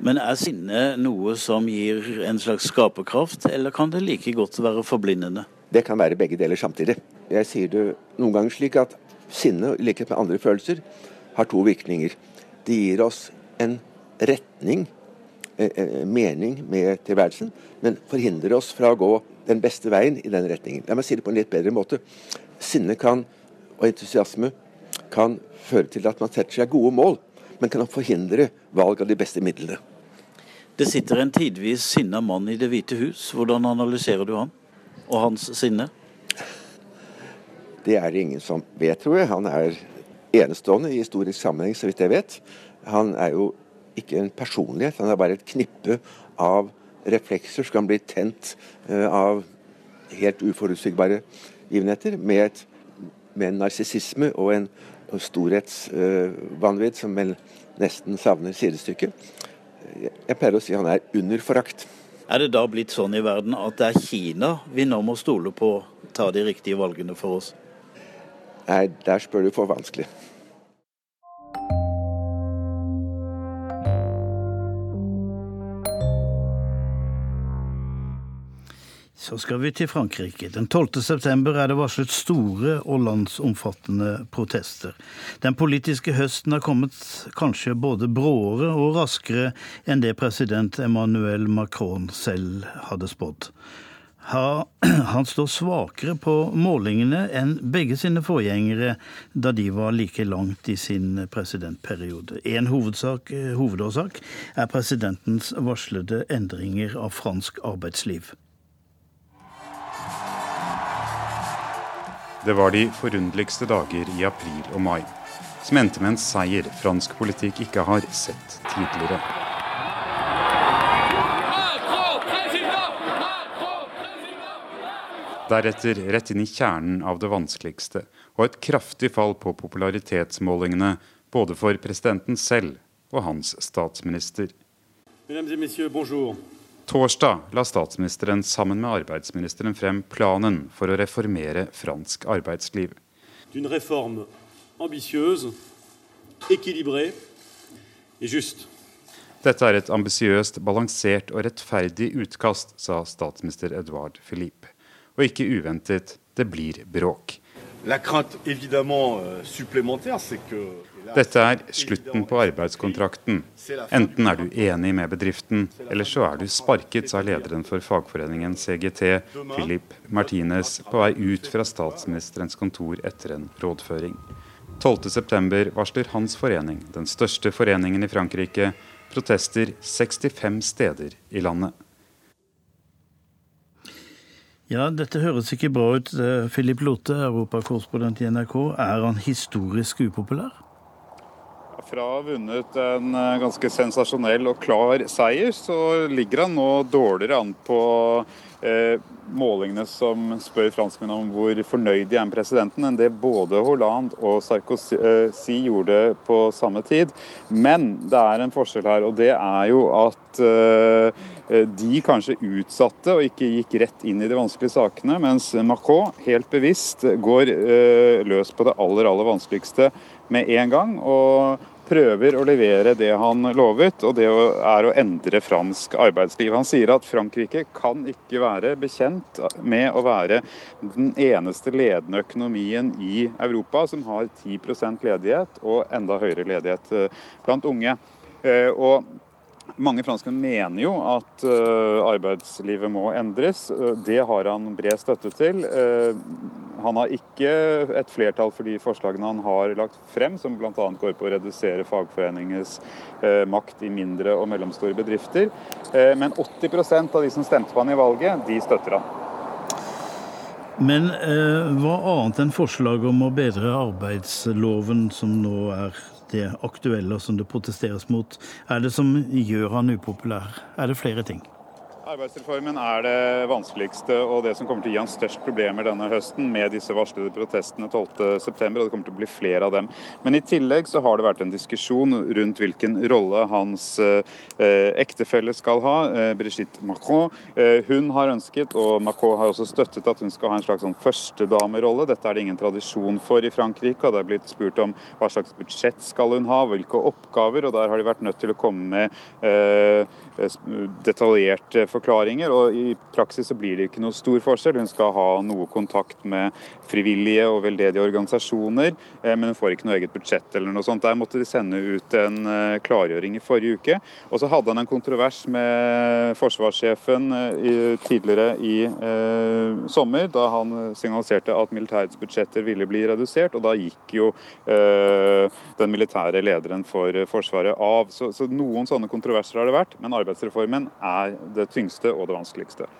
Men er sinne noe som gir en slags skaperkraft, eller kan det like godt være forblindende? Det kan være begge deler samtidig. Jeg sier det noen ganger slik at sinne, i likhet med andre følelser, har to virkninger. Det gir oss en retning, eh, eh, mening med tilværelsen, men forhindrer oss fra å gå den beste veien i den retningen. La meg si det på en litt bedre måte. Sinne kan, og entusiasme kan føre til at man setter seg gode mål, men kan forhindre valg av de beste midlene. Det sitter en tidvis sinna mann i Det hvite hus. Hvordan analyserer du ham og hans sinne? Det er det ingen som vet, tror jeg. Han er enestående i historisk sammenheng, så vidt jeg vet. Han er jo ikke en personlighet, han er bare et knippe av reflekser som kan bli tent uh, av helt uforutsigbare givenheter, med, et, med en narsissisme og en storhetsvanvidd uh, som vel nesten savner sidestykke. Jeg pleier å si han er under forakt. Er det da blitt sånn i verden at det er Kina vi nå må stole på ta de riktige valgene for oss? Nei, der spør du for vanskelig. Så skal vi til Frankrike. Den 12. september er det varslet store og landsomfattende protester. Den politiske høsten har kommet kanskje både bråere og raskere enn det president Emmanuel Macron selv hadde spådd. <clears throat> Han står svakere på målingene enn begge sine forgjengere da de var like langt i sin presidentperiode. En hovedårsak er presidentens varslede endringer av fransk arbeidsliv. Det var de forunderligste dager i april og mai, som endte med en seier fransk politikk ikke har sett tidligere. Deretter rett inn i kjernen av det vanskeligste, og et kraftig fall på popularitetsmålingene både for presidenten selv og hans statsminister. Mesdames et messieurs, bonjour. Torsdag la statsministeren sammen med arbeidsministeren frem planen for å reformere fransk arbeidsliv. Dette er et ambisiøst, balansert og rettferdig utkast, sa statsminister Edouard Philippe. Og ikke uventet, det blir bråk. La crainte évidemment euh, supplémentaire, c'est que dette er slutten på arbeidskontrakten. Enten er du enig med bedriften, eller så er du sparket, sa lederen for fagforeningen CGT, Philip Martinez, på vei ut fra statsministerens kontor etter en rådføring. 12.9 varsler hans forening, den største foreningen i Frankrike, protester 65 steder i landet. Ja, dette høres ikke bra ut. Philip Lote, europakorrespondent i NRK. Er han historisk upopulær? Fra å ha vunnet en eh, ganske sensasjonell og klar seier, så ligger han nå dårligere an på eh, målingene som spør franskmennene om hvor fornøyd de er med presidenten, enn det både Hollande og Sarkozy eh, gjorde på samme tid. Men det er en forskjell her, og det er jo at eh, de kanskje utsatte og ikke gikk rett inn i de vanskelige sakene, mens Macron helt bevisst går eh, løs på det aller, aller vanskeligste med en gang. og prøver å levere det han lovet, og det er å endre fransk arbeidsliv. Han sier at Frankrike kan ikke være bekjent med å være den eneste ledende økonomien i Europa som har 10% ledighet og enda høyere ledighet eh, blant unge. Eh, og mange franskmenn mener jo at uh, arbeidslivet må endres. Det har han bred støtte til. Han har ikke et flertall for de forslagene han har lagt frem, som bl.a. går på å redusere fagforeningens uh, makt i mindre og mellomstore bedrifter. men 80% av de som stemte på han i valget, de støtter han. Men hva annet enn forslaget om å bedre arbeidsloven, som nå er det aktuelle som det protesteres mot, er det som gjør han upopulær? Er det flere ting? Arbeidsreformen er det vanskeligste og det som kommer til å gi han størst problemer denne høsten med disse varslede protestene 12.9, og det kommer til å bli flere av dem. Men i tillegg så har det vært en diskusjon rundt hvilken rolle hans eh, ektefelle skal ha, eh, Brigitte Macron. Eh, hun har ønsket, og Macron har også støttet, at hun skal ha en slags sånn førstedamerolle. Dette er det ingen tradisjon for i Frankrike, og det er blitt spurt om hva slags budsjett skal hun ha, hvilke oppgaver, og der har de vært nødt til å komme med eh, detaljerte forklaringer forklaringer, og i praksis så blir det ikke noe stor forskjell. Hun skal ha noe kontakt med frivillige og veldedige organisasjoner, eh, men hun får ikke noe eget budsjett eller noe sånt. Der måtte de sende ut en eh, klargjøring i forrige uke. Og så hadde han en kontrovers med forsvarssjefen eh, tidligere i sommer, da han signaliserte at militærets budsjetter ville bli redusert, og da gikk jo den militære lederen for Forsvaret av. Så, så noen sånne kontroverser har det vært, men arbeidsreformen er det tyngste tyngste og det vanskeligste.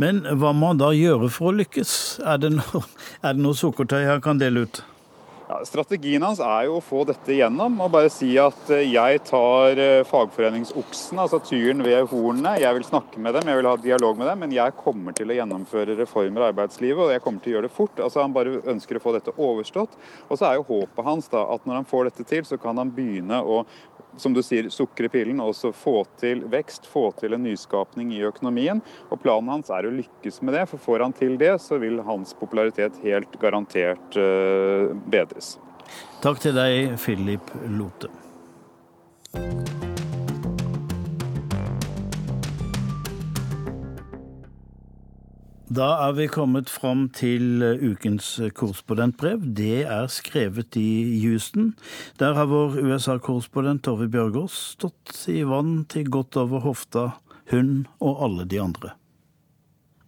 Men hva må man da gjøre for å lykkes? Er det noe, er det noe sukkertøy han kan dele ut? Ja, strategien hans er jo å få dette gjennom og bare si at eh, jeg tar eh, fagforeningsoksen, altså tyren ved hornene. Jeg vil snakke med dem, jeg vil ha dialog med dem, men jeg kommer til å gjennomføre reformer i arbeidslivet, og jeg kommer til å gjøre det fort. Altså Han bare ønsker å få dette overstått. Og så er jo håpet hans da at når han får dette til, så kan han begynne å som du sier, sukre pillen også få til vekst, få til en nyskapning i økonomien. Og Planen hans er å lykkes med det, for får han til det, så vil hans popularitet helt garantert uh, bedres. Takk til deg, Philip Lote. Da er vi kommet fram til eh, ukens korrespondentbrev. Det er skrevet i Houston. Der har vår USA-korrespondent Tove Bjørgaas stått i vann til godt over hofta, hun og alle de andre.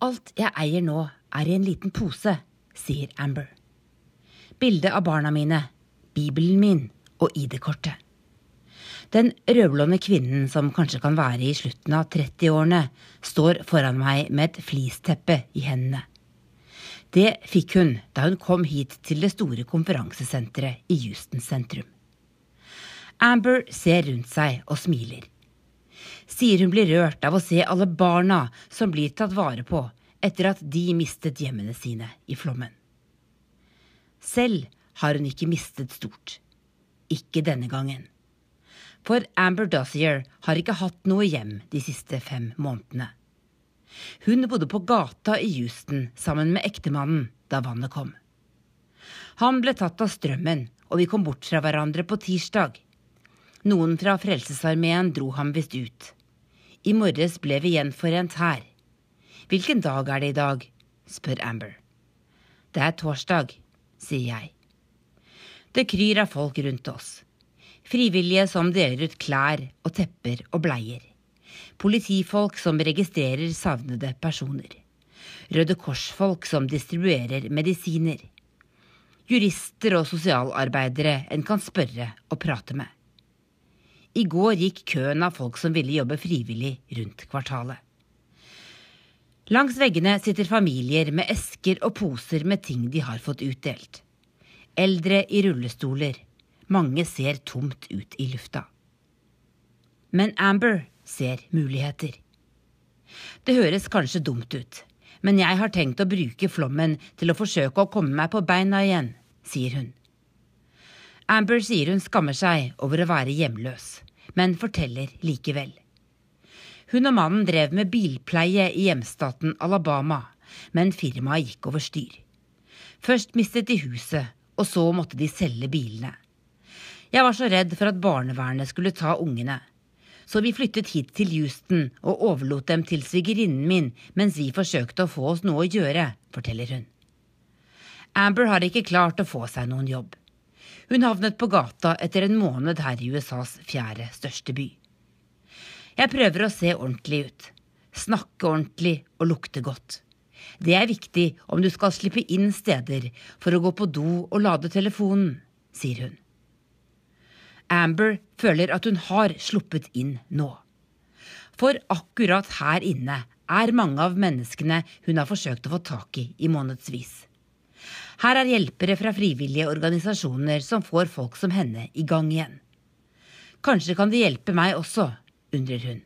Alt jeg eier nå, er i en liten pose, sier Amber. Bildet av barna mine, bibelen min og ID-kortet. Den rødblonde kvinnen, som kanskje kan være i slutten av 30-årene, står foran meg med et flisteppe i hendene. Det fikk hun da hun kom hit til det store konferansesenteret i Houston sentrum. Amber ser rundt seg og smiler. Sier hun blir rørt av å se alle barna som blir tatt vare på etter at de mistet hjemmene sine i flommen. Selv har hun ikke mistet stort. Ikke denne gangen. For Amber Dossier har ikke hatt noe hjem de siste fem månedene. Hun bodde på gata i Houston sammen med ektemannen da vannet kom. Han ble tatt av strømmen, og vi kom bort fra hverandre på tirsdag. Noen fra Frelsesarmeen dro ham visst ut. I morges ble vi gjenforent her. Hvilken dag er det i dag? spør Amber. Det er torsdag, sier jeg. Det kryr av folk rundt oss. Frivillige som deler ut klær og tepper og bleier. Politifolk som registrerer savnede personer. Røde Kors-folk som distribuerer medisiner. Jurister og sosialarbeidere en kan spørre og prate med. I går gikk køen av folk som ville jobbe frivillig rundt kvartalet. Langs veggene sitter familier med esker og poser med ting de har fått utdelt. Eldre i rullestoler, mange ser tomt ut i lufta. Men Amber ser muligheter. Det høres kanskje dumt ut, men jeg har tenkt å bruke flommen til å forsøke å komme meg på beina igjen, sier hun. Amber sier hun skammer seg over å være hjemløs, men forteller likevel. Hun og mannen drev med bilpleie i hjemstaten Alabama, men firmaet gikk over styr. Først mistet de huset, og så måtte de selge bilene. Jeg var så redd for at barnevernet skulle ta ungene. Så vi flyttet hit til Houston og overlot dem til svigerinnen min mens vi forsøkte å få oss noe å gjøre, forteller hun. Amber har ikke klart å få seg noen jobb. Hun havnet på gata etter en måned her i USAs fjerde største by. Jeg prøver å se ordentlig ut. Snakke ordentlig og lukte godt. Det er viktig om du skal slippe inn steder for å gå på do og lade telefonen, sier hun. Amber føler at hun har sluppet inn nå. For akkurat her inne er mange av menneskene hun har forsøkt å få tak i i månedsvis. Her er hjelpere fra frivillige organisasjoner som får folk som henne i gang igjen. Kanskje kan de hjelpe meg også, undrer hun.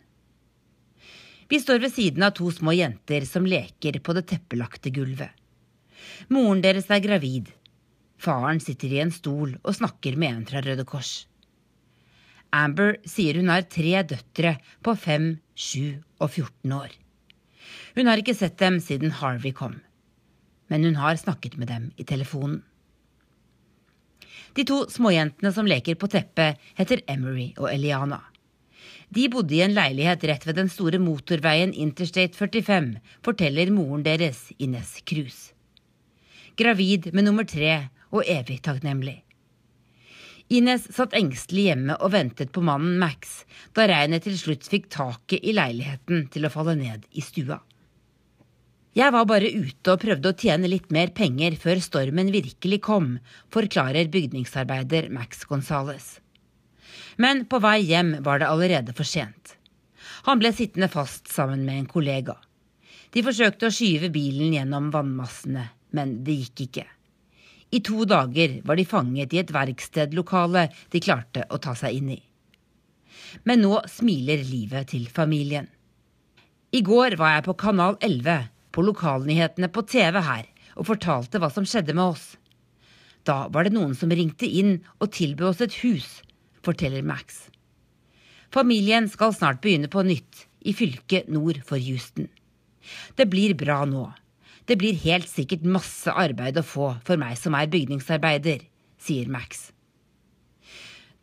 Vi står ved siden av to små jenter som leker på det teppelagte gulvet. Moren deres er gravid. Faren sitter i en stol og snakker med en fra Røde Kors. Amber sier hun har tre døtre på 5, 7 og 14 år. Hun har ikke sett dem siden Harvey kom, men hun har snakket med dem i telefonen. De to småjentene som leker på teppet, heter Emery og Eliana. De bodde i en leilighet rett ved den store motorveien Interstate 45, forteller moren deres, Ines Cruz. Gravid med nummer tre og evig takknemlig. Ines satt engstelig hjemme og ventet på mannen Max da regnet til slutt fikk taket i leiligheten til å falle ned i stua. Jeg var bare ute og prøvde å tjene litt mer penger før stormen virkelig kom, forklarer bygningsarbeider Max Gonzales. Men på vei hjem var det allerede for sent. Han ble sittende fast sammen med en kollega. De forsøkte å skyve bilen gjennom vannmassene, men det gikk ikke. I to dager var de fanget i et verkstedlokale de klarte å ta seg inn i. Men nå smiler livet til familien. I går var jeg på Kanal 11, på lokalnyhetene på TV her, og fortalte hva som skjedde med oss. Da var det noen som ringte inn og tilbød oss et hus, forteller Max. Familien skal snart begynne på nytt, i fylket nord for Houston. Det blir bra nå. Det blir helt sikkert masse arbeid å få for meg som er bygningsarbeider, sier Max.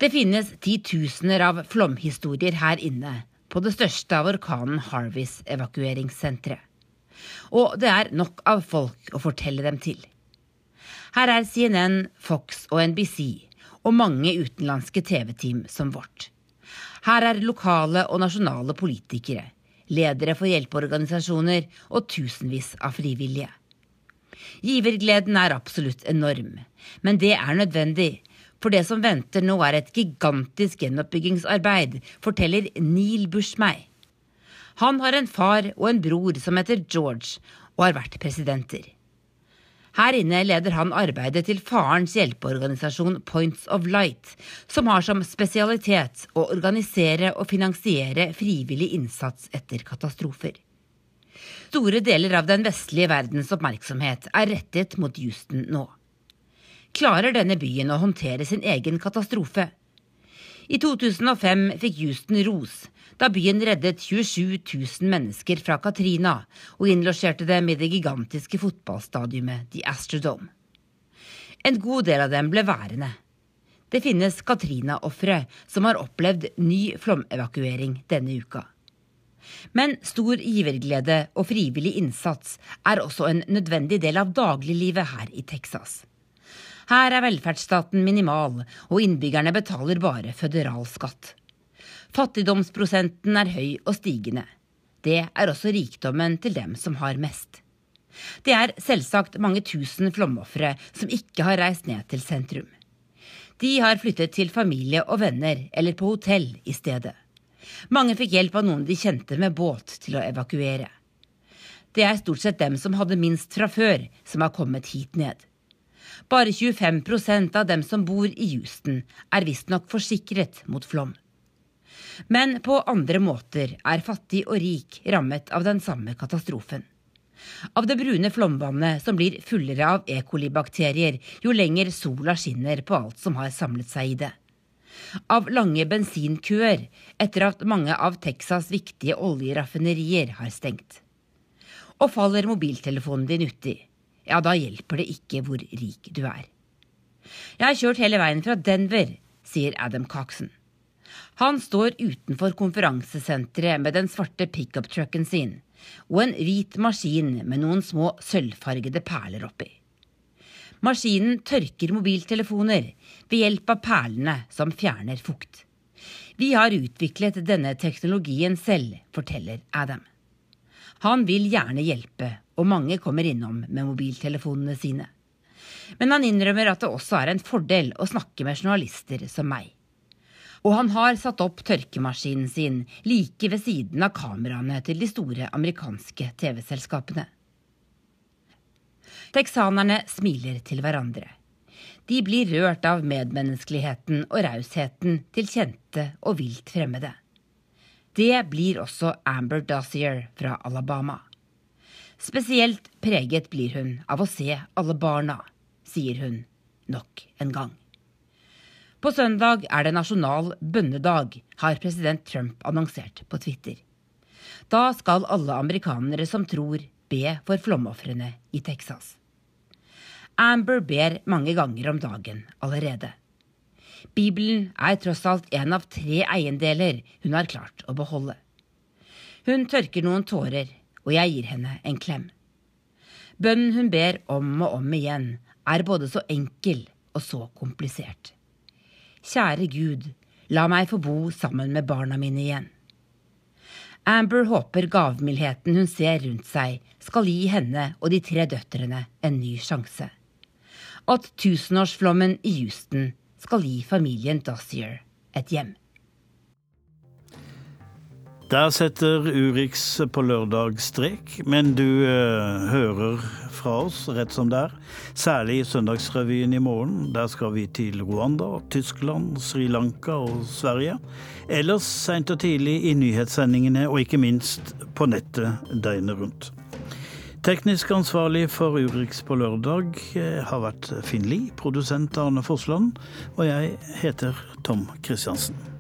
Det finnes titusener av flomhistorier her inne, på det største av orkanen Harveys evakueringssentre. Og det er nok av folk å fortelle dem til. Her er CNN, Fox og NBC, og mange utenlandske TV-team som vårt. Her er lokale og nasjonale politikere, ledere for hjelpeorganisasjoner og tusenvis av frivillige. Givergleden er absolutt enorm, men det er nødvendig, for det som venter nå er et gigantisk gjenoppbyggingsarbeid, forteller Neil Bush meg. Han har en far og en bror som heter George, og har vært presidenter. Her inne leder han arbeidet til farens hjelpeorganisasjon Points of Light, som har som spesialitet å organisere og finansiere frivillig innsats etter katastrofer. Store deler av den vestlige verdens oppmerksomhet er rettet mot Houston nå. Klarer denne byen å håndtere sin egen katastrofe? I 2005 fikk Houston ros da byen reddet 27 000 mennesker fra Katrina og innlosjerte dem i det gigantiske fotballstadiumet The Astrodome. En god del av dem ble værende. Det finnes Katrina-ofre som har opplevd ny flomevakuering denne uka. Men stor giverglede og frivillig innsats er også en nødvendig del av dagliglivet her i Texas. Her er velferdsstaten minimal, og innbyggerne betaler bare føderal skatt. Fattigdomsprosenten er høy og stigende. Det er også rikdommen til dem som har mest. Det er selvsagt mange tusen flomofre som ikke har reist ned til sentrum. De har flyttet til familie og venner eller på hotell i stedet. Mange fikk hjelp av noen de kjente med båt til å evakuere. Det er stort sett dem som hadde minst fra før, som har kommet hit ned. Bare 25% av dem som bor i Houston, er visstnok forsikret mot flom. Men på andre måter er fattig og rik rammet av den samme katastrofen. Av det brune flomvannet som blir fullere av E. coli-bakterier jo lenger sola skinner på alt som har samlet seg i det. Av lange bensinkøer etter at mange av Texas' viktige oljeraffinerier har stengt. Og faller mobiltelefonen din uti, ja, da hjelper det ikke hvor rik du er. Jeg har kjørt hele veien fra Denver, sier Adam Coxon. Han står utenfor konferansesenteret med den svarte pickup-trucken sin og en hvit maskin med noen små sølvfargede perler oppi. Maskinen tørker mobiltelefoner ved hjelp av perlene som fjerner fukt. Vi har utviklet denne teknologien selv, forteller Adam. Han vil gjerne hjelpe, og mange kommer innom med mobiltelefonene sine. Men han innrømmer at det også er en fordel å snakke med journalister som meg og han har satt opp tørkemaskinen sin like ved siden av kameraene til de store amerikanske TV-selskapene. Texanerne smiler til hverandre. De blir rørt av medmenneskeligheten og rausheten til kjente og vilt fremmede. Det blir også Amber Dossier fra Alabama. Spesielt preget blir hun av å se alle barna, sier hun nok en gang. På søndag er det nasjonal bønnedag, har president Trump annonsert på Twitter. Da skal alle amerikanere som tror, be for flomofrene i Texas. Amber ber mange ganger om dagen allerede. Bibelen er tross alt en av tre eiendeler hun har klart å beholde. Hun tørker noen tårer, og jeg gir henne en klem. Bønnen hun ber om og om igjen, er både så enkel og så komplisert. Kjære Gud, la meg få bo sammen med barna mine igjen. Amber håper gavmildheten hun ser rundt seg, skal gi henne og de tre døtrene en ny sjanse. At tusenårsflommen i Houston skal gi familien Dossier et hjem. Der setter Urix på lørdag strek, men du eh, hører fra oss rett som det er. Særlig i Søndagsrevyen i morgen. Der skal vi til Rwanda, Tyskland, Sri Lanka og Sverige. Ellers seint og tidlig i nyhetssendingene, og ikke minst på nettet døgnet rundt. Teknisk ansvarlig for Urix på lørdag eh, har vært Finn Lie, produsent Arne Fossland, og jeg heter Tom Christiansen.